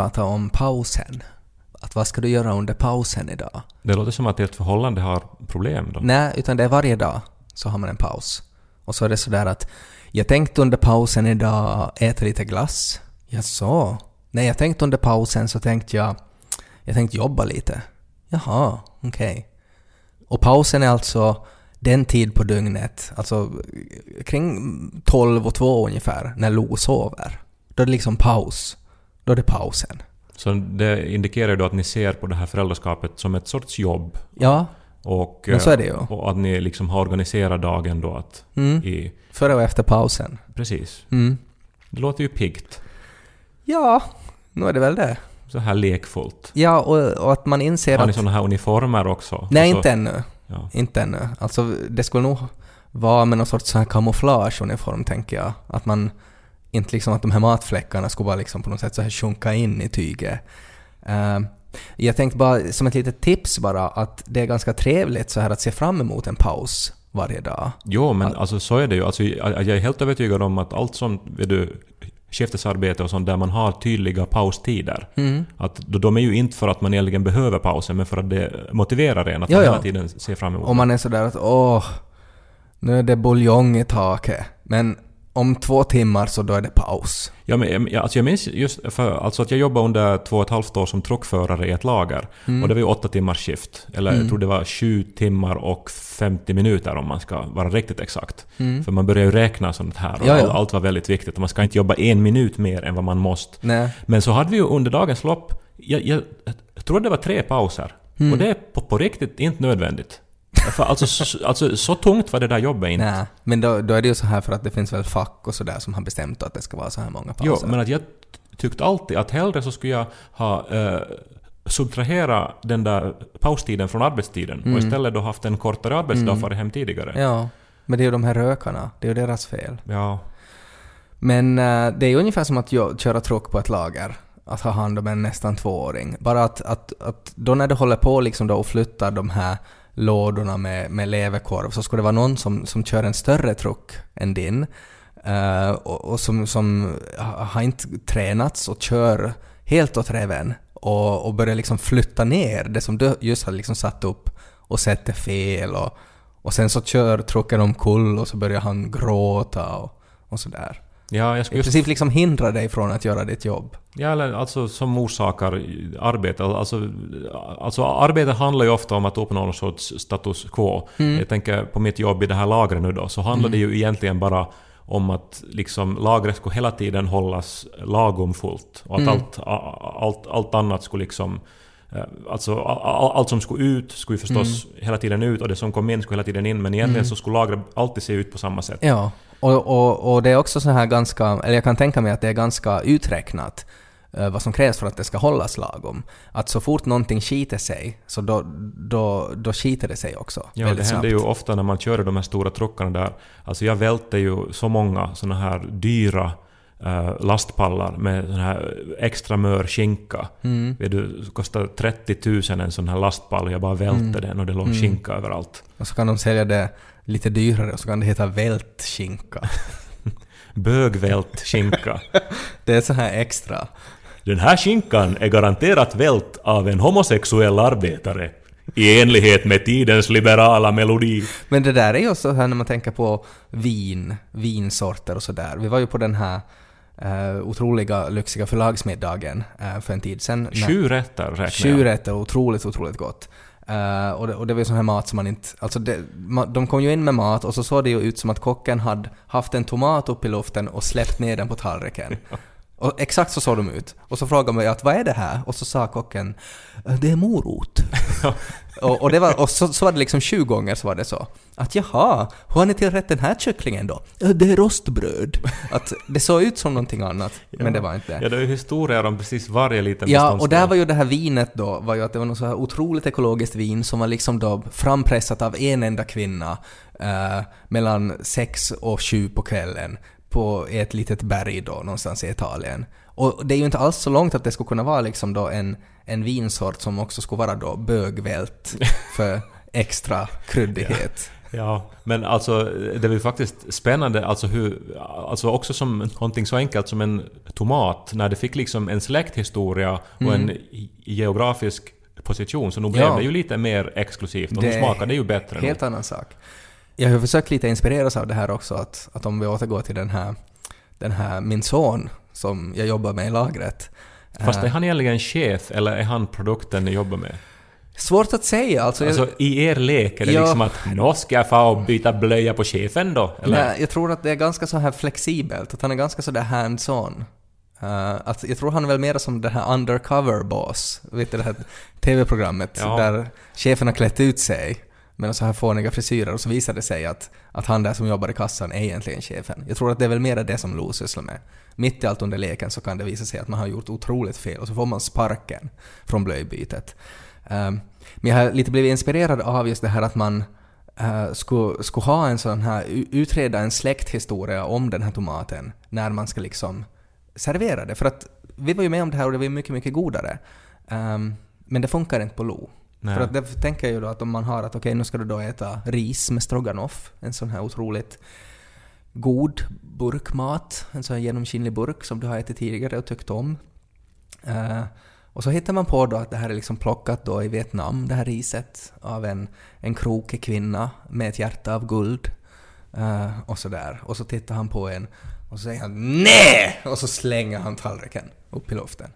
prata om pausen. Att vad ska du göra under pausen idag? Det låter som att ert förhållande har problem då. Nej, utan det är varje dag så har man en paus. Och så är det sådär att jag tänkte under pausen idag äta lite glass. Jag så. Nej, jag tänkte under pausen så tänkte jag jag tänkte jobba lite. Jaha, okej. Okay. Och pausen är alltså den tid på dygnet, alltså kring 12 och 2 ungefär, när Lo sover. Då är det liksom paus. Då är det pausen. Så det indikerar då att ni ser på det här föräldraskapet som ett sorts jobb? Ja, och, men så är det ju. Och att ni liksom har organiserat dagen då att... Mm. I, Före och efter pausen. Precis. Mm. Det låter ju piggt. Ja, nu är det väl det. Så här lekfullt. Ja, och, och att man inser att... Har ni att... sådana här uniformer också? Nej, alltså, inte ännu. Ja. Inte ännu. Alltså, det skulle nog vara med någon sorts så här kamouflageuniform, tänker jag. Att man inte liksom att de här matfläckarna skulle bara liksom på något sätt så här sjunka in i tyget. Uh, jag tänkte bara som ett litet tips bara att det är ganska trevligt så här att se fram emot en paus varje dag. Jo, men alltså så är det ju. Alltså, jag är helt övertygad om att allt som du, skiftesarbete och sånt där man har tydliga paustider. Mm. Att de är ju inte för att man egentligen behöver pausen, men för att det motiverar en att ja, hela tiden se fram emot Och man är sådär att åh, nu är det buljong i taket. Men om två timmar så då är det paus. Ja, men, jag, alltså jag minns just för, alltså att jag jobbade under två och ett halvt år som truckförare i ett lager. Mm. Och det var ju åtta timmars skift. Eller mm. jag tror det var sju timmar och 50 minuter om man ska vara riktigt exakt. Mm. För man börjar ju räkna sånt här och ja, ja. allt var väldigt viktigt. Och man ska inte jobba en minut mer än vad man måste. Nej. Men så hade vi ju under dagens lopp, jag, jag, jag tror det var tre pauser. Mm. Och det är på, på riktigt inte nödvändigt. För alltså, så, alltså, så tungt var det där jobbet inte. Nej, men då, då är det ju så här för att det finns väl fack och sådär som har bestämt att det ska vara så här många pauser. Jo, men att jag tyckte alltid att hellre så skulle jag ha eh, subtrahera den där paustiden från arbetstiden Mm. och istället då haft en kortare arbetsdag Mm. för hem tidigare. Ja, men det är ju de här rökarna, det är ju deras fel. Ja. Men eh, det är ju ungefär som att köra truck på ett lager. Att ha hand om en nästan tvååring. Bara att, att, att då när du håller på liksom då och flyttar de här lådorna med, med leverkorv så skulle det vara någon som, som kör en större truck än din uh, och, och som, som har inte tränats och kör helt åt reven och, och börjar liksom flytta ner det som du just har liksom satt upp och sätter fel och, och sen så kör trucken omkull och så börjar han gråta och, och sådär. Ja, jag I skulle just, princip liksom hindra dig från att göra ditt jobb. ja, eller alltså som orsakar arbete. Alltså, alltså arbete handlar ju ofta om att uppnå någon sorts status quo. Mm. Jag tänker på mitt jobb i det här lagret nu då, så handlar det ju egentligen bara om att liksom lagret skulle hela tiden hållas lagom fullt. Och att Mm. allt, allt, allt annat skulle liksom... eh, Alltså a- a- allt som skulle ut skulle ju förstås hela tiden ut och det som kom in skulle hela tiden in men egentligen Mm. så skulle lagret alltid se ut på samma sätt. Ja, och, och, och det är också så här ganska, eller jag kan tänka mig att det är ganska uträknat eh, vad som krävs för att det ska hållas lagom. Att så fort någonting skiter sig, så då, då, då skiter det sig också. Ja, det väldigt händer ju snabbt. ofta när man kör de här stora truckarna där. Alltså jag välte ju så många såna här dyra lastpallar med sån här extra mör skinka. Mm. Vet du, kostar 30 000 en sån här lastpall och jag bara välte Mm. den och det låg Mm. skinka överallt. Och så kan de sälja det lite dyrare och så kan det heta vältskinka. Bögvält skinka. det är så här extra. Den här skinkan är garanterat vält av en homosexuell arbetare. I enlighet med tidens liberala melodi. Men det där är ju så här när man tänker på vin, vinsorter och sådär. Vi var ju på den här eh, otroliga lyxiga förlagsmiddagen eh, för en tid sedan. Sju rätter räknar Sju jag. rätter, otroligt, otroligt gott. Eh, och, det, och det var sån här mat som man inte... Alltså det, ma, de kom ju in med mat och så såg det ju ut som att kocken hade haft en tomat upp i luften och släppt ner den på tallriken. Och exakt så såg de ut. Och så frågade man att vad är det här? Och så sa kocken "Eh, det är morot. och, och, det var, och så, så var det liksom 20 gånger så var det så. Att jaha, hur har ni tillrätt den här kycklingen då? "Eh, Det är rostbröd. Att det såg ut som någonting annat, men det var inte det. Ja, det är ju historier om precis varje liten Ja, och där var ju det här vinet då, var ju att det var något så här otroligt ekologiskt vin som var liksom då frampressat av en enda kvinna eh, mellan sex och sju på kvällen på ett litet berg då någonstans i Italien. Och det är ju inte alls så långt att det skulle kunna vara liksom då en, en vinsort som också skulle vara då bögvält för extra kryddighet. Ja, men alltså det är ju faktiskt spännande, alltså hur, alltså också som någonting så enkelt som en tomat, när det fick liksom en släkthistoria och Mm. en geografisk position, så nog blev Ja. det ju lite mer exklusivt och Det nu är smakar det ju bättre. Helt nog. annan sak. Jag har försökt lite inspireras av det här också, att, att om vi återgår till den här, den här min son som jag jobbar med i lagret. Fast Eh, är han egentligen chef eller är han produkten ni jobbar med? Svårt att säga alltså. jag- Alltså i er lek är det Ja. liksom att nå ska jag få och byta blöja på chefen då? Eller? Nej, jag tror att det är ganska så här flexibelt, att han är ganska så där hands-on. Uh, att jag tror han är väl mer som den här undercover boss, vet du det här TV-programmet Ja. där chefen har klätt ut sig med så här fåniga frisyrer och så visar det sig att, att han där som jobbar i kassan är egentligen chefen. Jag tror att det är väl mera det som Lo sysslar med. Mitt i allt under leken så kan det visa sig att man har gjort otroligt fel och så får man sparken från blöjbytet. Um, men jag har lite blivit inspirerad av just det här att man eh, uh, skulle, skulle ha en sån här, utreda en släkthistoria om den här tomaten när man ska liksom servera det. För att vi var ju med om det här och det var ju mycket, mycket godare. Ehm, men det funkar inte på Lo. Nej. För att därför tänker jag ju då att om man har att okej, nu ska du då äta ris med stroganoff, en sån här otroligt god burkmat, en sån här genomskinlig burk som du har ätit tidigare och tyckt om. Uh, och så hittar man på då att det här är liksom plockat då i Vietnam, det här riset, av en, en krokig kvinna med ett hjärta av guld. Uh, och sådär. Och så tittar han på en och så säger han NEJ! Och så slänger han tallriken upp i luften.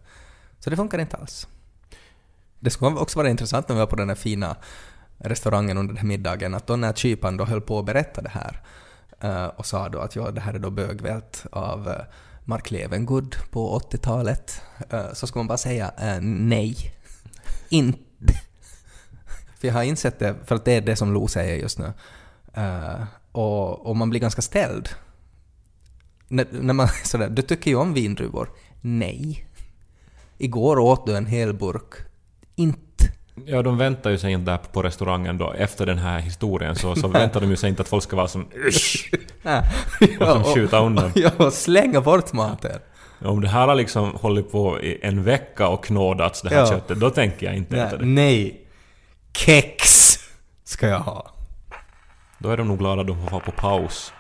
Så det funkar inte alls. Det skulle också vara intressant när vi var på den här fina restaurangen under den här middagen, att då när kyparen då höll på att berätta det här uh, och sa då att ja, det här är då bögvält av uh, Mark Levengood på 80-talet, uh, eh, så skulle man bara säga nej. Inte. För jag har insett det, för att det är det som Lo säger just nu. Och, och man blir ganska ställd. När, när man sådär, du tycker ju om vindruvor. Nej. Igår åt du en hel burk. Inte. Ja, de väntar ju sig inte där på restaurangen då, efter den här historien, så, så väntar de ju sig inte att folk ska vara som "Usch!" och som skjuta undan. Ja, och slänga bort maten. Om det här har liksom hållit på i en vecka och knådats det här Ja. köttet, då tänker jag inte äta det. nej. Kex ska jag ha. Då är de nog glada att de får vara på paus,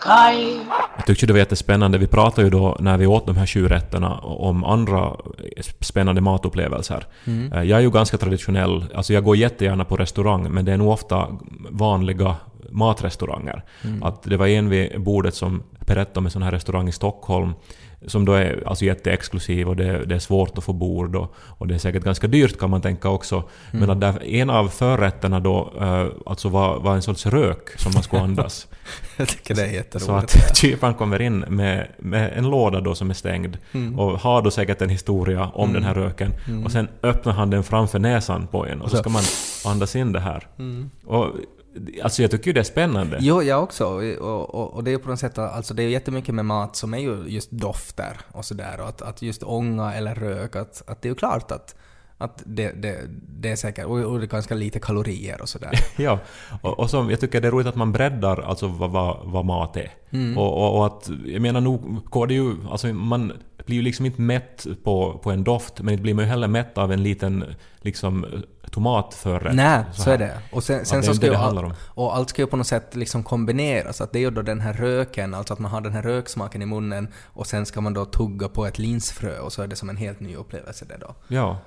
Kai. Jag tyckte det var jättespännande. Vi pratade ju då när vi åt de här sju rätterna om andra spännande matupplevelser. Eh, Jag är ju ganska traditionell, alltså jag går jättegärna på restaurang men det är nog ofta vanliga matrestauranger. Att det var en vid bordet som berättade om en sån här restaurang i Stockholm som då är alltså jätteexklusiv och det, det är svårt att få bord och, och det är säkert ganska dyrt kan man tänka också. Men att där, en av förrätterna då eh, alltså var, var en sorts rök som man skulle andas. Jag tycker det är Så jätteroligt. att kyparen kommer in med, med en låda då som är stängd Mm. och har då säkert en historia om den här röken och sen öppnar han den framför näsan på en och så Så- ska man andas in det här. Och, alltså jag tycker ju det är spännande. Jo, jag också. Och, och, och det är ju på något sätt, alltså det är jättemycket med mat som är ju just dofter och sådär. Och att, att just ånga eller rök, att, att det är ju klart att, att det, det, det är säkert, och, och det är ganska lite kalorier och sådär. Ja, och, och som, jag tycker det är roligt att man breddar alltså vad, vad, vad mat är. Mm. Och, och, och att, jag menar nog, går det ju, alltså man blir ju liksom inte mätt på, på en doft, men inte blir man ju heller mätt av en liten liksom tomatförrätt. Nej, så, här. är det. Och sen, sen så det ska ju all, och allt ska ju på något sätt liksom kombineras. Att det är ju då den här röken, alltså att man har den här röksmaken i munnen och sen ska man då tugga på ett linsfrö och så är det som en helt ny upplevelse det då. Ja.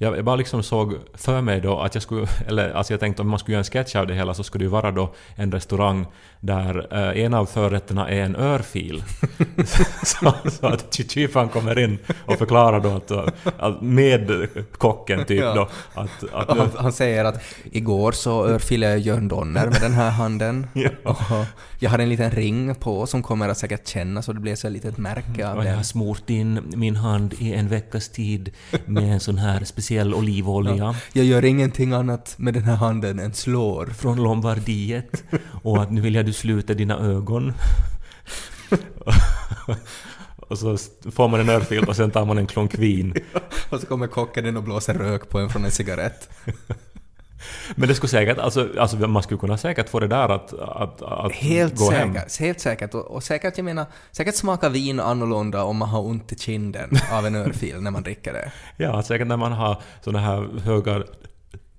Jag bara liksom såg för mig då att jag skulle, eller alltså jag tänkte om man skulle göra en sketch av det hela så skulle det ju vara då en restaurang där eh, en av förrätterna är en örfil. så, så att kyparen kommer in och förklarar då att, att med kocken typ Ja. då att, att han, han säger att igår så örfilade jag Jörn Donner med den här handen. Ja. Och jag har en liten ring på som kommer att säkert kännas och det blir så ett litet märke av och jag har smort in min hand i en veckas tid med en sån här speciell olivolja. Jag gör ingenting annat med den här handen än slår. från Lombardiet och att nu vill jag du sluta dina ögon. och så får man en örfil och sen tar man en klunk vin. Och så kommer kocken in och blåser rök på en från en cigarett. Men det skulle säkert, alltså, alltså man skulle kunna säkert få det där att, att, att Helt gå hem. säkert, helt säkert. Och, och säkert, jag menar, säkert smakar vin annorlunda om man har ont i kinden av en örfil när man dricker det. Ja, säkert när man har såna här höga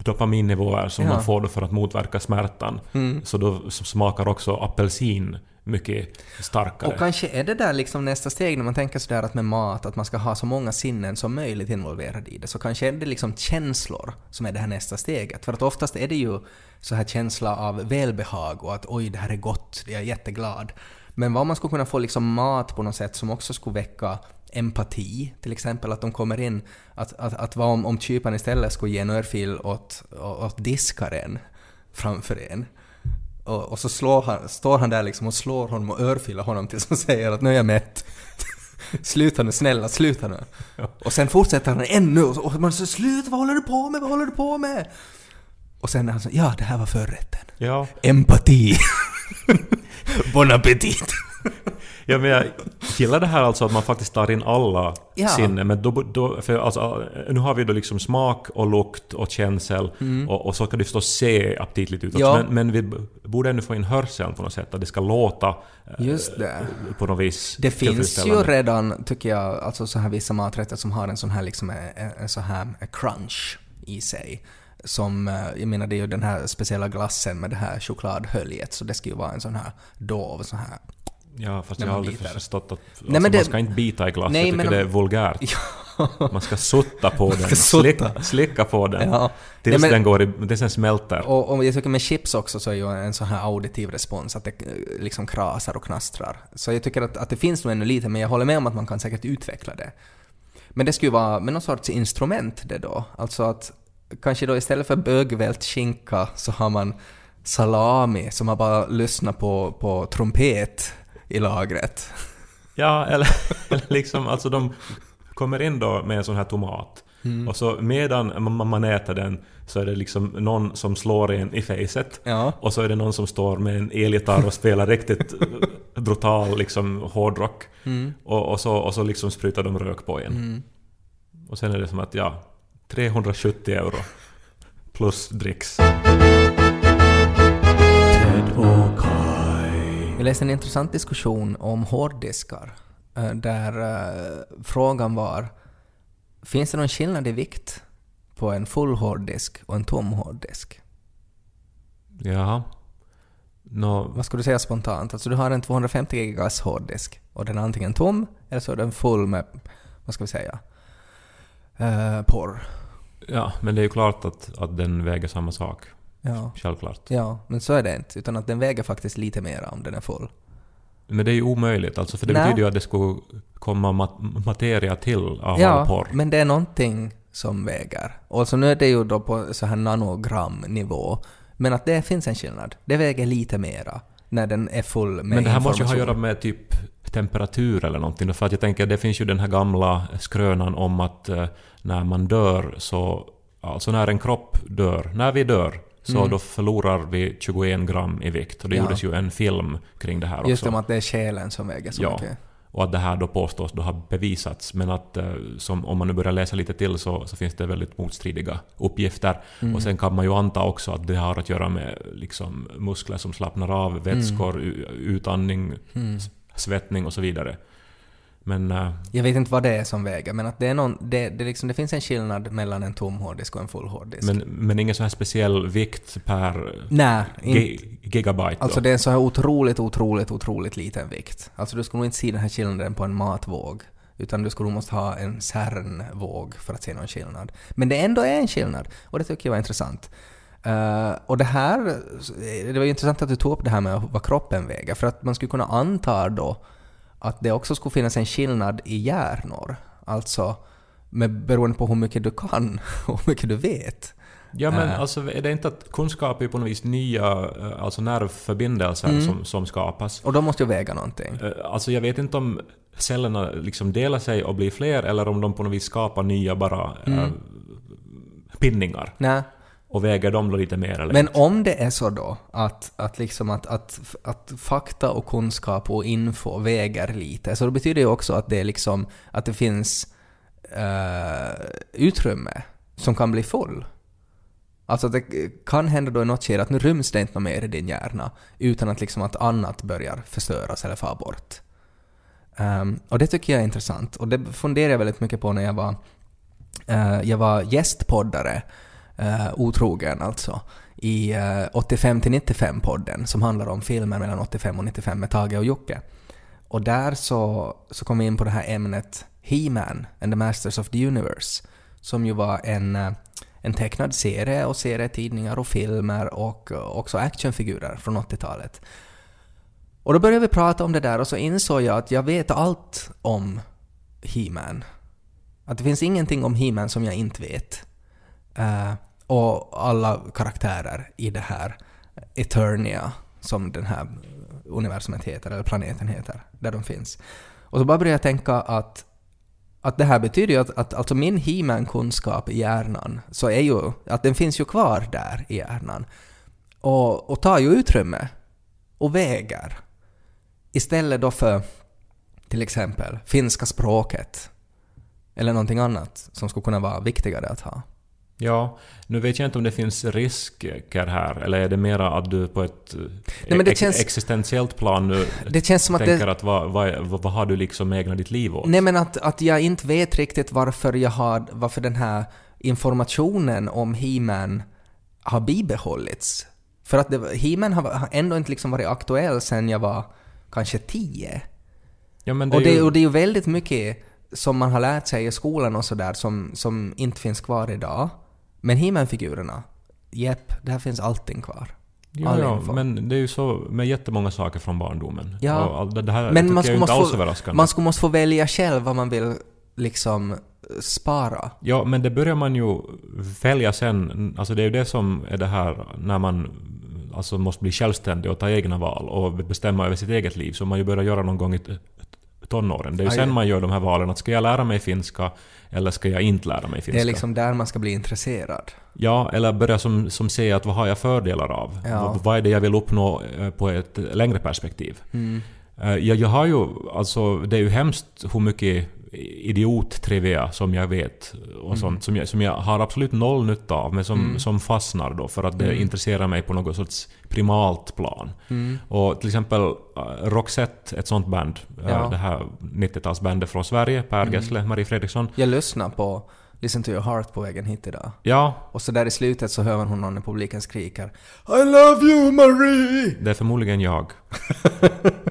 dopaminnivåer som Ja. man får då för att motverka smärtan. Mm. Så då smakar också apelsin mycket starkare. Och kanske är det där liksom nästa steg när man tänker sådär att med mat, att man ska ha så många sinnen som möjligt involverade i det, så kanske är det liksom känslor som är det här nästa steget. För att oftast är det ju så här känsla av välbehag och att oj, det här är gott, jag är jätteglad. Men vad man skulle kunna få liksom mat på något sätt som också skulle väcka empati, till exempel att de kommer in, att, att, att vad om, om kyparen istället skulle ge en örfil åt, åt diskaren framför en. Och, och så slår han, står han där liksom och slår honom och örfilar honom tills han säger att nu är jag mätt. sluta nu, snälla, sluta nu. Och sen fortsätter han ännu och man säger sluta, vad håller du på med, vad håller du på med? Och sen är han så ja, det här var förrätten. Ja, Empati. bon appetit. Ja, men jag gillar det här alltså att man faktiskt tar in alla Ja. sinnen. Men då, då, för alltså, nu har vi då liksom smak och lukt och känsel och, och så ska det förstås se aptitligt ut. Mm. Ja. Men, men vi borde ännu få in hörseln på något sätt, att det ska låta eh, Just det. på något vis Det finns ju redan, tycker jag, alltså så här vissa maträtter som har en sån här liksom en, en så här crunch i sig. Som, eh, jag menar det är ju den här speciella glassen med det här chokladhöljet, så det ska ju vara en sån här dov, sån här Ja, fast jag har aldrig biter. förstått att alltså, men det- man ska inte bita i glass. Nej, jag tycker men det är vulgärt. Man ska sutta på den, slicka, slicka på den. Ja. Tills Ja, men- den går i, tills den smälter. Och, och jag tycker med chips också så är ju en sån här auditiv respons, att det eh, liksom krasar och knastrar. Så jag tycker att, att det finns nog ännu lite, men jag håller med om att man kan säkert utveckla det. Men det skulle ju vara med någon sorts instrument det då. Alltså att kanske då istället för bögvält skinka så har man salami som man bara lyssnar på, på trumpet i lagret. Ja, eller, eller liksom, alltså de kommer in då med en sån här tomat. Mm. Och så medan man, äter den så är det liksom någon som slår en i facet. Ja. Och så är det någon som står med en elgitarr och spelar riktigt brutal liksom hårdrock. Mm. Och, och, så, och så liksom sprutar de rök på en. Och sen är det som att ja, 370 euro. Plus dricks. Jag läste en intressant diskussion om hårddiskar, eh, där eh, frågan var Finns det någon skillnad i vikt på en full hårddisk och en tom hårddisk? Ja. Nå, Vad skulle du säga spontant? Alltså du har en 250 gigas hårddisk och den är antingen tom eller så är den full med, vad ska vi säga, eh, porr. ja, men det är ju klart att, att den väger samma sak. Ja. Självklart. ja, men så är det inte, utan att den väger faktiskt lite mer om den är full. Men det är ju omöjligt alltså, för det Nej. betyder ju att det skulle komma mat- materia till av all Ja, porr. men det är någonting som väger. Och så nu är det ju då på så här nanogramnivå. Men att det finns en skillnad. Det väger lite mera när den är full med Men det här måste ju ha att göra med typ temperatur eller någonting. För att jag tänker, det finns ju den här gamla skrönan om att eh, när man dör så... Alltså när en kropp dör, när vi dör, så Mm. då förlorar vi 21 gram i vikt. Och det Ja. gjordes ju en film kring det här också. Just om att det är själen som väger så Ja. mycket. Och att det här då påstås då ha bevisats. Men att eh, som, om man nu börjar läsa lite till så, så finns det väldigt motstridiga uppgifter. Mm. Och sen kan man ju anta också att det har att göra med liksom, muskler som slappnar av, vätskor, u- utandning, Mm. svettning och så vidare. Men eh, Jag vet inte vad det är som väger, men att det, är någon, det, det, liksom, det finns en skillnad mellan en tom hårddisk och en full hårddisk. men, men ingen sån här speciell vikt per Nej, gigabyte Alltså då. det är en så här otroligt, otroligt, otroligt liten vikt. Alltså du skulle nog inte se den här skillnaden på en matvåg. Utan du skulle nog måste ha en CERN-våg för att se någon skillnad. Men det ändå är en skillnad. Och det tycker jag var intressant. Eh, och det här, det var ju intressant att du tog upp det här med vad kroppen väger. För att man skulle kunna anta då att det också skulle finnas en skillnad i hjärnor. Alltså med, beroende på hur mycket du kan och hur mycket du vet. Ja men Äh. alltså är det inte att kunskap är på något vis nya eh, alltså nervförbindelser Mm. som, som skapas? Och då måste ju väga någonting. Eh, Alltså jag vet inte om cellerna liksom delar sig och blir fler eller om de på något vis skapar nya bara Mm. pinningar. Nej. Och väger dem då lite mer eller Men om det är så då att, att, liksom att, att, att fakta och kunskap och info väger lite, så det betyder ju också att det, är liksom, att det finns eh, utrymme som kan bli full. Alltså det kan hända då i något skede att nu ryms det inte mer i din hjärna utan att liksom att annat börjar förstöras eller far bort. Um, och det tycker jag är intressant och det funderade jag väldigt mycket på när jag var, uh, jag var gästpoddare, eh, otrogen alltså, i eh, 85 95 podden som handlar om filmer mellan 85 och 95 med Tage och Jocke. Och där så, så kom vi in på det här ämnet He-Man and the Masters of the Universe som ju var en, eh, en tecknad serie och serietidningar och filmer och eh, också actionfigurer från 80-talet. Och då började vi prata om det där och så insåg jag att jag vet allt om He-Man. Att det finns ingenting om He-Man som jag inte vet. Uh, och alla karaktärer i det här Eternia, som den här universumet heter, eller planeten heter, där de finns. Och så bara började jag tänka att, att det här betyder ju att, att alltså min He-Man-kunskap i hjärnan, så är ju, att den finns ju kvar där i hjärnan. Och, och tar ju utrymme. Och väger. Istället då för till exempel finska språket eller någonting annat som skulle kunna vara viktigare att ha. Ja, nu vet jag inte om det finns risker här, eller är det mera att du på ett Nej, det ex känns- existentiellt plan nu Det känns som att tänker det, att vad, vad, vad, har du liksom ägnat ditt liv åt? Nej men att, att jag inte vet riktigt varför jag har, varför den här informationen om He-Man har bibehållits. För att He-Man har ändå inte liksom varit aktuell sen jag var kanske tio. ja, men det Och det, ju, och det är ju väldigt mycket som man har lärt sig i skolan och sådär som, som inte finns kvar idag. Men He-Man-figurerna, jepp, där finns allting kvar. ja, all ja, men det är ju så med jättemånga saker från barndomen. Ja. Och det, här Men man skulle inte måste alls få- överraskande. Man skulle måste få välja själv vad man vill liksom spara. Ja, men det börjar man ju välja sen. Alltså det är ju det som är det här när man alltså måste bli självständig och ta egna val och bestämma över sitt eget liv, som man ju börjar göra någon gång i tonåren. Det är ju Aj. sen man gör de här valen, att ska jag lära mig finska eller ska jag inte lära mig finska? Det är liksom där man ska bli intresserad. Ja, eller börja som, som se att vad har jag fördelar av? Ja. Vad, vad är det jag vill uppnå eh, på ett längre perspektiv? Mm. Eh, Jag, jag har ju, alltså det är ju hemskt hur mycket idiot-trivia som jag vet och Mm. sånt som jag, som jag har absolut noll nytta av men som, Mm. som fastnar då för att det Mm. intresserar mig på något sorts primalt plan. Mm. Och till exempel uh, Roxette, ett sånt band, eh, Ja. det här 90-talsbandet från Sverige, Per Mm. Gessle, Marie Fredriksson. Jag lyssnade på Listen to your heart på vägen hit idag. Ja, Och så där i slutet så hör man hur någon i publiken skriker I love you Marie! det är förmodligen jag.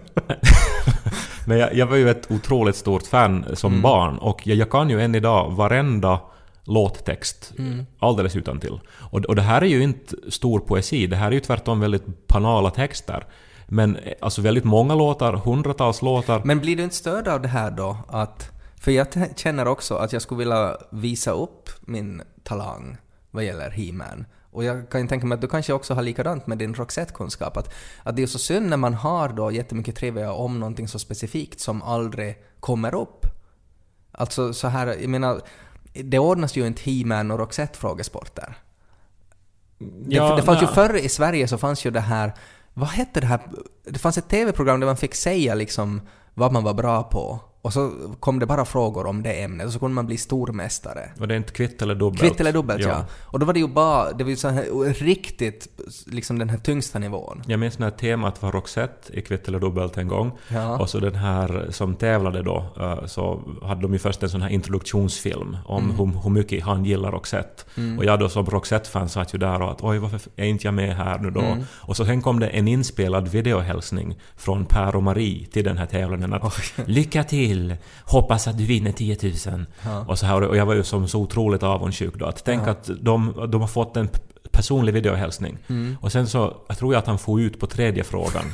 Men jag, jag var ju ett otroligt stort fan som Mm. barn och jag, jag kan ju än idag varenda låttext Mm. alldeles utan till. Och, och det här är ju inte stor poesi, det här är ju tvärtom väldigt banala texter. Men eh, alltså väldigt många låtar, hundratals låtar. Men blir du inte störd av det här då? Att, för jag känner också att jag skulle vilja visa upp min talang vad gäller He-Man. Och jag kan ju tänka mig att du kanske också har likadant med din Roxette-kunskap. Att, att det är så synd när man har då jättemycket trivia om någonting så specifikt som aldrig kommer upp. Alltså så här, jag menar, det ordnas ju inte He-Man och Roxette-frågesporter. Det, Ja, det fanns ju nej. förr i Sverige så fanns ju det här, vad hette det här, det fanns ett TV-program där man fick säga liksom vad man var bra på. Och så kom det bara frågor om det ämnet och så kunde man bli stormästare. Var det inte kvitt eller dubbelt? Kvitt eller dubbelt ja. Och då var det ju bara, det var ju så här riktigt, liksom den här tyngsta nivån. Jag minns när temat var Roxette i Kvitt eller dubbelt en gång. Ja. Och så den här som tävlade då, eh, så hade de ju först en sån här introduktionsfilm om Mm. hur, hur mycket han gillar Roxette. Och jag då som Roxette-fan satt ju där och att oj varför är inte jag med här nu då? Mm. Och så sen kom det en inspelad videohälsning från Per och Marie till den här tävlingen att Lycka till! Hoppas att du vinner 10 000. Ja. Och, så här, och jag var ju som så otroligt avundsjuk då. Att tänk Ja. att de, de har fått en personlig videohälsning. Mm. Och sen så, jag tror jag att han får ut på tredje frågan.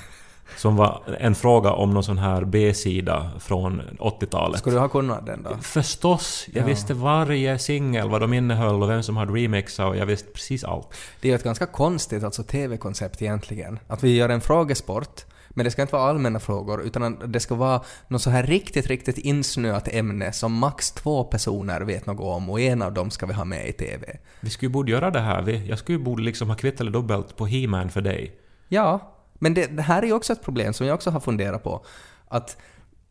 som var en fråga om någon sån här B-sida från 80-talet. Skulle du ha kunnat den då? Förstås! Jag Ja. visste varje singel, vad de innehöll och vem som hade remixat och jag visste precis allt. Det är ju ett ganska konstigt alltså TV-koncept egentligen. Att vi gör en frågesport, men det ska inte vara allmänna frågor, utan det ska vara något så här riktigt, riktigt insnöat ämne som max två personer vet något om och en av dem ska vi ha med i TV. Vi skulle ju borde göra det här. Jag skulle ju borde liksom ha kvitt eller dubbelt på He-Man för dig. Ja, men det, det här är ju också ett problem som jag också har funderat på. Att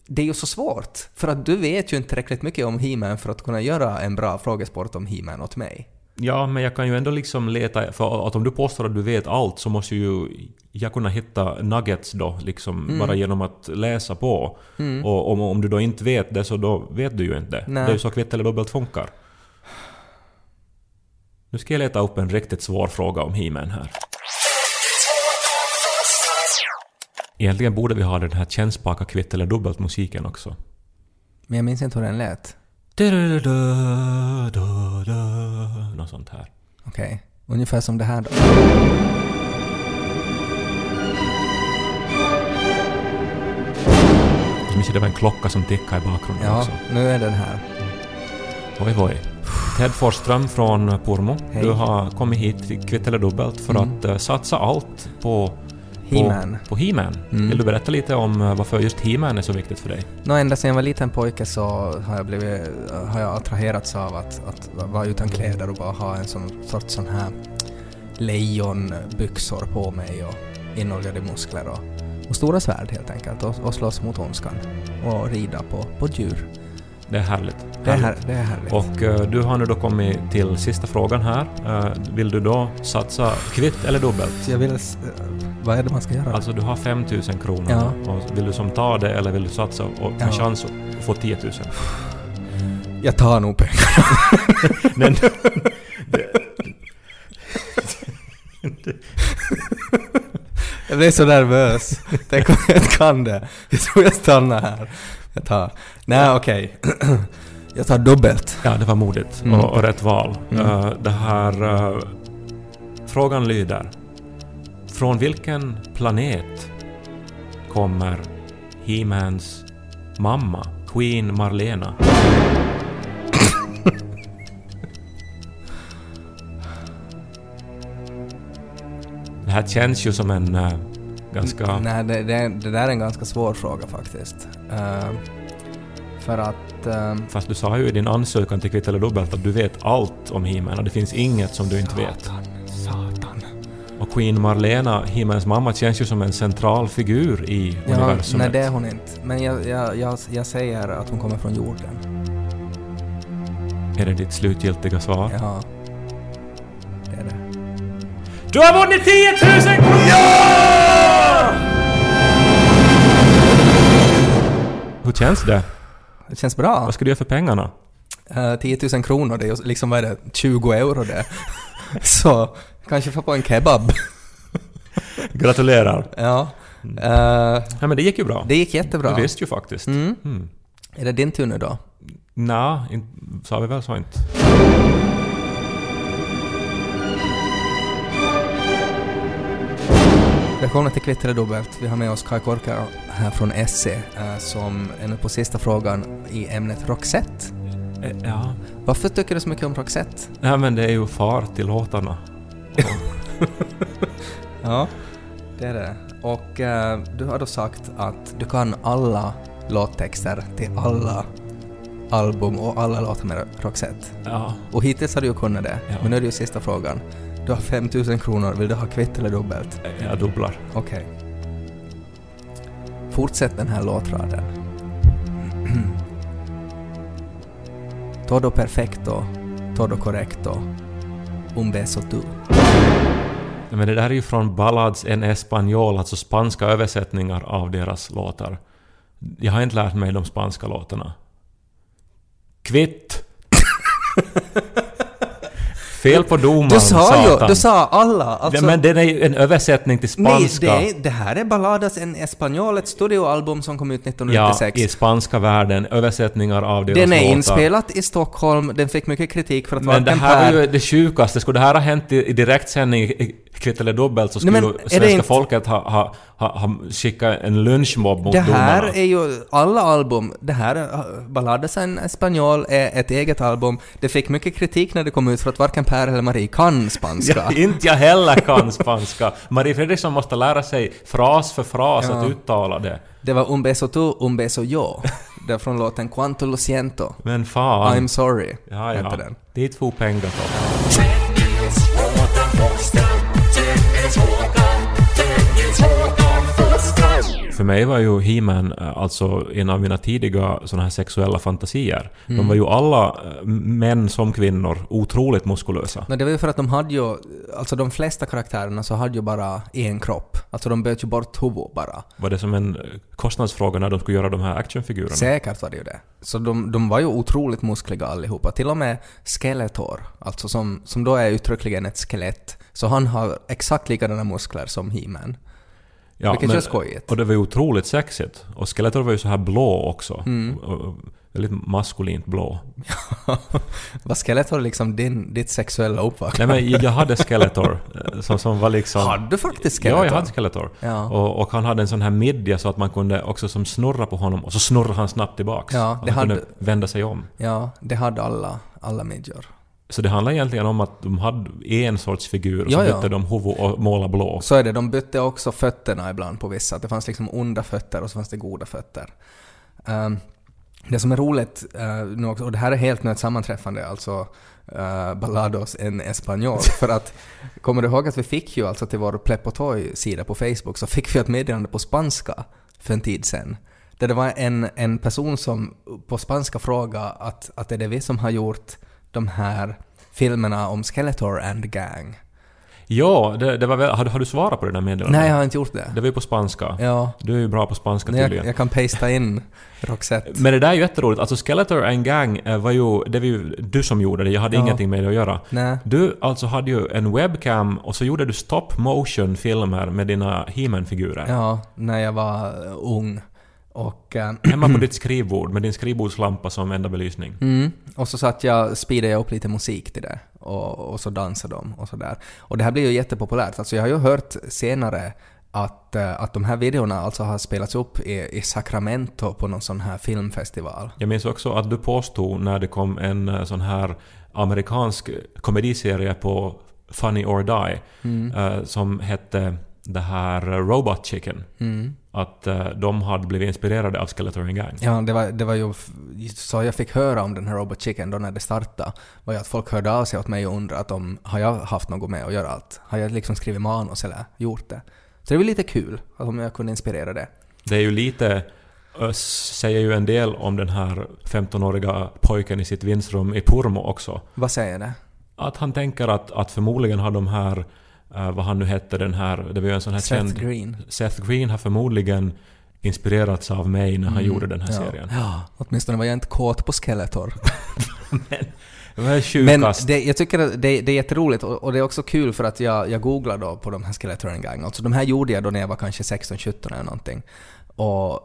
det är ju så svårt, för att du vet ju inte tillräckligt mycket om He-Man för att kunna göra en bra frågesport om He-Man åt mig. Ja, men jag kan ju ändå liksom leta, för att om du påstår att du vet allt så måste ju jag kunna hitta nuggets då, liksom Mm. bara genom att läsa på. Och om, om du då inte vet det så då vet du ju inte. Nej. Det är ju så kvitt eller dubbelt funkar. Nu ska jag leta upp en riktigt svår fråga om He-Man här. Egentligen borde vi ha den här kännspaka kvitt eller dubbelt musiken också. Men jag minns inte hur den lät. Något sånt här. Okej. Ungefär som det här då. Så minns jag det var en klocka som tickade i bakgrunden Ja, också. nu är den här. Oj, oj. Ted Forsström från Pormo. Hej. Du har kommit hit till Kvitt eller Dubbelt för Mm. att eh, satsa allt på He-Man. På, på He-Man. Mm. Vill du berätta lite om eh, varför just He-Man är så viktigt för dig? Nå, ända sedan jag var liten pojke så har jag, blivit, har jag attraherats av att, att vara utan kläder och bara ha en sån sorts sån här lejonbyxor på mig och inoljade muskler och, och stora svärd helt enkelt och, och slåss mot ondskan och rida på, på djur. Det är härligt. Det är, här, det är härligt. Och eh, du har nu då kommit till sista frågan här. Eh, vill du då satsa kvitt eller dubbelt? Jag vill... Vad är det man ska göra? Alltså du har 5000 kronor. Ja. Och vill du som ta det eller vill du satsa och ha Ja. chans att få 10 000? jag tar nog pengarna. Men, Jag blev så nervös. Tänk om jag inte kan det. Jag tror jag stannar här. Jag tar... Nej, okej. Jag tar dubbelt. Ja, det var modigt Mm. och, och rätt val. Mm. Eh, det här... eh, frågan lyder. Från vilken planet kommer He-Mans mamma, Queen Marlena? det här känns ju som en eh, ganska... Nej, det, det, det där är en ganska svår fråga faktiskt. Eh, för att... eh, Fast du sa ju i din ansökan till Kvitt eller Dubbelt att du vet allt om He-Man och det finns inget som du inte vet. Och Queen Marlena, He-Mans mamma, känns ju som en central figur i Ja, universumet. nej, det är hon inte. Men jag, jag, jag, jag säger att hon kommer från jorden. Är det ditt slutgiltiga svar? Ja. Det är det. Du har vunnit 10 000 kronor! Ja! Hur känns det? Det känns bra. Vad ska du göra för pengarna? Uh, 10 000 kronor, det är liksom, vad är det, 20 euro det. Så, kanske få på en kebab. Gratulerar! ja. Eh, Ja men det gick ju bra. det gick jättebra. Du visste ju faktiskt. Mm. Mm. Är det din tur nu då? Nja, sa vi väl så inte? Välkomna till Kvitt eller dubbelt. Vi har med oss Kai Korka här från SE eh, som är nu på sista frågan i ämnet Roxette. Eh, Ja. Varför tycker du så mycket om Roxette? ja, men det är ju far till låtarna. Ja, det är det. Och eh, du har då sagt att du kan alla låttexter till alla album och alla låtar med Roxette. Ja. Och hittills har du ju kunnat det, Ja. men nu är det ju sista frågan. Du har 5000 kronor, vill du ha kvitt eller dubbelt? Jag dubblar. Okej. Fortsätt den här låtraden. Todo perfecto, todo correcto, un beso tu. Men det där är ju från Ballads en Español, alltså spanska översättningar av deras låtar. Jag har inte lärt mig de spanska låtarna. Kvitt! Fel på domaren, Du sa ju, du sa alla! Alltså, Ja, men den är ju en översättning till nej, spanska. det, är- det här är Balladas en Español, ett studioalbum som kom ut ja, 1996. i spanska världen. Översättningar av deras den är låtar. inspelat i Stockholm, den fick mycket kritik för att Men det här var ju det sjukaste. Skulle det här ha hänt i, i direktsändning i Kvitt eller Dubbelt så skulle Nej, men svenska inte- folket ha, ha, ha, ha skickat en lynchmobb mot Det här domarna. är ju alla album. Det här, uh, Balladas en Español, är ett eget album. Det fick mycket kritik när det kom ut för att varken Per eller Marie kan spanska. Ja, inte jag heller kan spanska. Marie Fredriksson måste lära sig fras för fras Ja. att uttala det. Det var Un beso tu, un beso yo. Det från låten Quanto lo siento. Men fan. I'm sorry. ja, hette ja. den. Dit får pengar För mig var ju He-Man eh, alltså en av mina tidiga såna här sexuella fantasier. Mm. De var ju alla, eh, män som kvinnor, otroligt muskulösa. Men det var ju för att de hade ju, alltså de flesta karaktärerna så hade ju bara en kropp. Alltså de böt ju bort huvudet bara. Var det som en eh, kostnadsfråga när de skulle göra de här actionfigurerna? Säkert var det ju det. Så de, de var ju otroligt muskliga allihopa. Till och med Skeletor, alltså som, som då är uttryckligen ett skelett, så han har exakt likadana muskler som He-Man. Ja, Vilket men- känns skojigt. Och det var ju otroligt sexigt. Och Skeletor var ju så här blå också. Mm. Och, och, väldigt maskulint blå. var Skeletor liksom din, ditt sexuella Nej uppvaknande? men jag hade Skeletor eh, som, som var liksom... Hade du faktiskt Skeletor? Ja, jag hade Skeletor. Ja. Och, och han hade en sån här midja så att man kunde också som snurra på honom och så snurrade han snabbt tillbaks. Ja, och det han hade- kunde vända sig om. Ja, det hade alla, alla midjor. Så det handlar egentligen om att de hade en sorts figur och så bytte de huvud och målade blå. Så är det, de bytte också fötterna ibland på vissa. Det fanns liksom onda fötter och så fanns det goda fötter. Ehm, det som är roligt uh, också, och det här är helt ett sammanträffande, alltså uh, Ballados en Español, för att kommer du ihåg att vi fick ju alltså till vår Plepotoy-sida på Facebook så fick vi ett meddelande på spanska för en tid sedan. Där det var en, en person som på spanska frågade att, att är det vi som har gjort de här filmerna om Skeletor and Gang. Ja, det, det var väl, har, du- har du svarat på det där meddelandet? Nej, jag har inte gjort det. Det var ju på spanska. Ja, Du är ju bra på spanska jag, tydligen. jag kan pasta in Roxette. Men det där är ju jätteroligt. Alltså Skeletor and Gang eh, var ju... Det var ju du som gjorde det, jag hade Ja. ingenting med det att göra. Nej. Du alltså hade ju en webcam och så gjorde du stop motion filmer med dina He-Man-figurer. Ja, när jag var ung. Och, eh, Hemma på ditt skrivbord med din skrivbordslampa som enda belysning. mm, och så satt jag, speedade jag upp lite musik till det. Och, och så dansade de och sådär. Och det här blir ju jättepopulärt. Alltså jag har ju hört senare att, eh, att de här videorna alltså har spelats upp i, i Sacramento på någon sån här filmfestival. Jag minns också att du påstod när det kom en eh, sån här amerikansk komediserie på Funny or Die eh, som hette det här eh, Robot Chicken. Mm. Att eh, de hade blivit inspirerade av Skeletor and Gang. Ja, det var, det var ju... Så jag fick höra om den här Robot Chicken då när det startade, var ju att folk hörde av sig åt mig och undrade att om, har jag haft något med att göra allt? Har jag liksom skrivit manus eller gjort det? Så det var lite kul, att om jag kunde inspirera det. Det är ju lite... ö, Säger ju en del om den här 15-åriga pojken i sitt vindsrum i Purmo också. Vad säger det? Att han tänker att, att förmodligen har de här... eh, vad han nu hette, den här... Det var ju en sån här Seth känd... Green. Seth Green har förmodligen inspirerats av mig när han Mm, gjorde den här ja. serien. Ja, åtminstone var jag inte kåt på Skeletor. Men sjukast. det, jag tycker att det, det är jätteroligt och, och det är också kul för att jag, jag googlar då på de här Skeletor en gång. Alltså de här gjorde jag då när jag var kanske 16-17 eller någonting. Och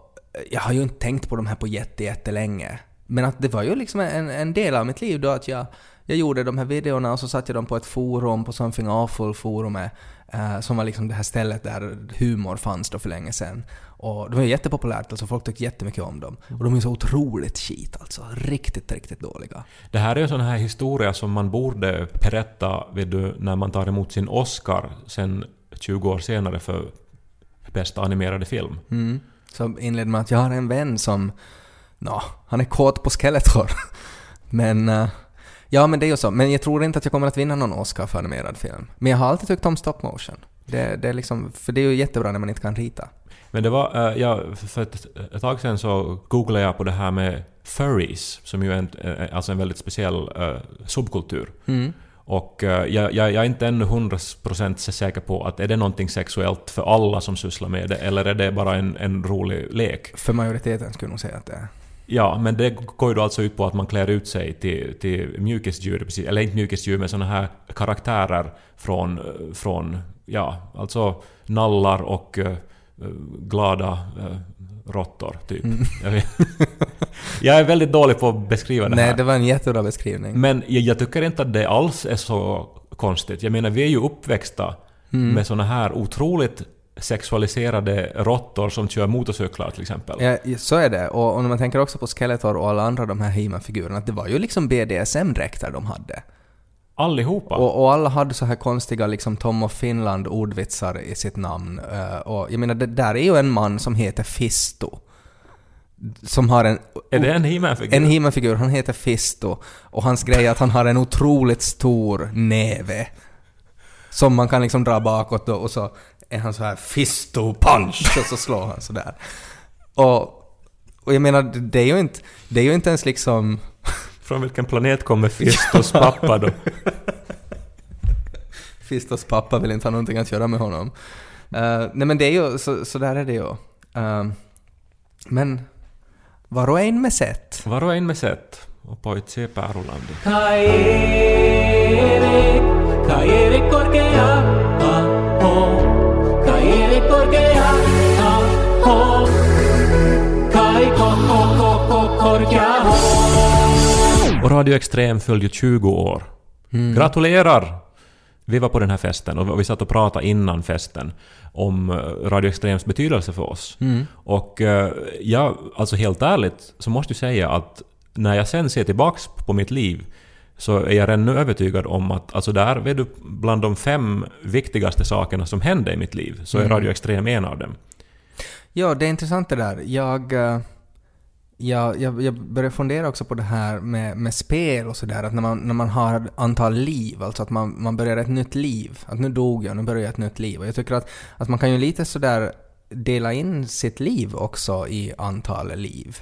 jag har ju inte tänkt på de här på jätte, jättelänge. Men att det var ju liksom en, en del av mitt liv då att jag, jag gjorde de här videorna och så satte jag dem på ett forum, på Something Awful-forumet, eh, som var liksom det här stället där humor fanns då för länge sedan. Och det var ju jättepopulärt, alltså folk tyckte jättemycket om dem. Och de är så otroligt skit alltså. Riktigt, riktigt dåliga. Det här är en sån här historia som man borde berätta vet du, när man tar emot sin Oscar sen 20 år senare för bästa animerade film. Mm. Så inleder med att jag har en vän som, nå, han är kåt på Skeletor. men, eh, ja men det är ju så. Men jag tror inte att jag kommer att vinna någon Oscar för animerad film. Men jag har alltid tyckt om stop motion. Det, det är liksom, för det är ju jättebra när man inte kan rita. Men det var... eh, ja, för ett, ett tag sedan så googlade jag på det här med furries, som ju är en, eh, alltså en väldigt speciell eh, subkultur. Mm. Och jag, jag, jag är inte ännu 100% säker på att är det någonting sexuellt för alla som sysslar med det, eller är det bara en, en rolig lek? För majoriteten skulle jag nog säga att det är. Ja, men det går ju då alltså ut på att man klär ut sig till, till mjukisdjur, precis, eller inte mjukisdjur, men såna här karaktärer från, från ja, alltså nallar och eh, glada eh, råttor, typ. Mm. Jag, jag är väldigt dålig på att beskriva det Nej, här. det var en jättebra beskrivning. Men jag, jag tycker inte att det alls är så konstigt. Jag menar, vi är ju uppväxta Mm. med såna här otroligt sexualiserade råttor som kör motorcyklar till exempel. Ja, så är det. Och, och när man tänker också på Skeletor och alla andra de här He-Man-figurerna, att det var ju liksom BDSM-dräkter de hade. Allihopa. Och, och alla hade så här konstiga liksom Tom of Finland-ordvitsar i sitt namn. Eh, och jag menar, det där är ju en man som heter Fisto. Som har en... är det en He-Man-figur? En He-Man-figur, han heter Fisto. Och hans grej är att han har en otroligt stor näve. Som man kan liksom dra bakåt och så är han så här fisto punch och så slår han sådär. Och, och jag menar, det är ju inte, det är ju inte ens liksom... Från vilken planet kommer Fistos pappa då? Fistos pappa vill inte ha någonting att göra med honom. Uh, nej men det är ju, så, så där är det ju. Uh, men var och en med sätt. Var och en med sätt. Och poitsi Päärulandi. Kairi, Kairi korkea, Och Radio Extrem följde 20 år. Gratulerar! Vi var på den här festen och vi satt och pratade innan festen om eh, Radio Extrems betydelse för oss. Och eh, jag, alltså helt ärligt, så måste jag säga att när jag sen ser tillbaks på mitt liv så är jag ännu övertygad om att alltså där vet du, bland de fem viktigaste sakerna som hände i mitt liv så är Radio Extrem en av dem. Ja, det är intressant det där. Jag, eh, jag, jag, jag började fundera också på det här med, med spel och sådär, att när man, när man har antal liv, alltså att man, man börjar ett nytt liv. Att nu dog jag, nu börjar jag ett nytt liv. Och jag tycker att, att man kan ju lite sådär dela in sitt liv också i antal liv.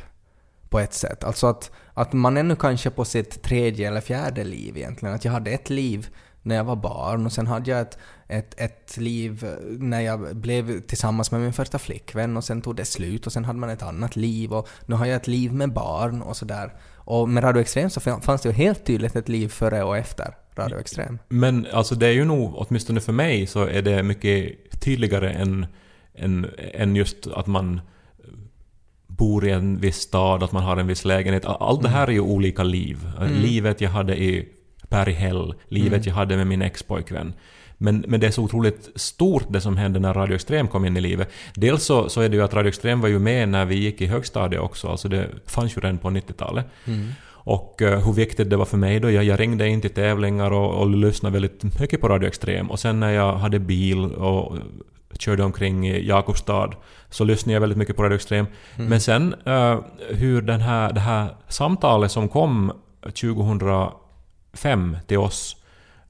På ett sätt. Alltså att, att man är nu kanske på sitt tredje eller fjärde liv egentligen. Att jag hade ett liv när jag var barn och sen hade jag ett, ett, ett liv när jag blev tillsammans med min första flickvän och sen tog det slut och sen hade man ett annat liv och nu har jag ett liv med barn och sådär. Och med Radio Extrem så fanns det ju helt tydligt ett liv före och efter Radio Extrem. Men alltså det är ju nog, åtminstone för mig, så är det mycket tydligare än, än, än just att man bor i en viss stad, att man har en viss lägenhet. Allt det här är ju olika liv. Livet jag hade i Berghäll, livet jag hade med min expojkvän. Men, men det är så otroligt stort det som hände när Radio Extrem kom in i livet. Dels så, så är det ju att Radio Extrem var ju med när vi gick i högstadiet också, alltså det fanns ju redan på 90-talet. Och eh, hur viktigt det var för mig då. Jag, jag ringde in till tävlingar och, och lyssnade väldigt mycket på Radio Extrem. Och sen när jag hade bil och körde omkring i Jakobstad så lyssnade jag väldigt mycket på Radio Extrem. Men sen eh, hur den här, det här samtalet som kom 2005 till oss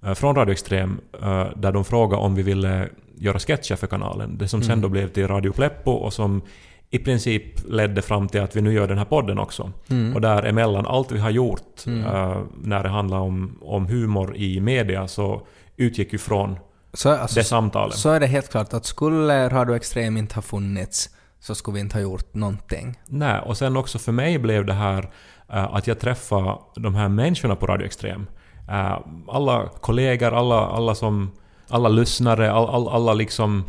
eh, från Radio Extrem eh, där de frågade om vi ville göra sketcher för kanalen. Det som sen då blev till Radio Pleppo och som i princip ledde fram till att vi nu gör den här podden också. Och däremellan, allt vi har gjort eh, när det handlar om, om humor i media så utgick ju från Så, alltså, det samtalet. så är det helt klart att skulle Radio Extrem inte ha funnits så skulle vi inte ha gjort någonting. Nej, och sen också för mig blev det här eh, att jag träffade de här människorna på Radio Extrem. Eh, alla kollegor, alla, alla som... Alla lyssnare, all, all, alla liksom...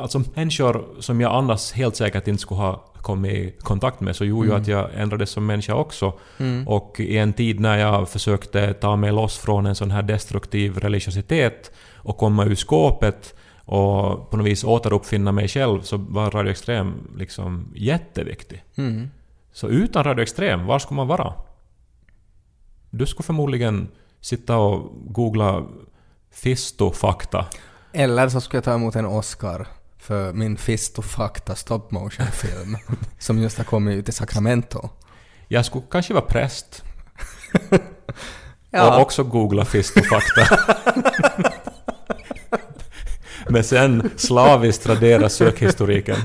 Alltså människor som jag annars helt säkert inte skulle ha kommit i kontakt med, så gjorde ju att jag ändrades som människa också. Och i en tid när jag försökte ta mig loss från en sån här destruktiv religiositet och komma ur skåpet och på något vis återuppfinna mig själv så var Radio Extrem liksom jätteviktig. Mm. Så utan Radio Extrem, var skulle man vara? Du skulle förmodligen sitta och googla Fisto-fakta. Eller så skulle jag ta emot en Oscar för min Fist och Fakta stop motion film som just har kommit ut i Sacramento. Jag skulle kanske vara präst. Ja. Och också googla Fisto-fakta. Men sen slaviskt radera sökhistoriken.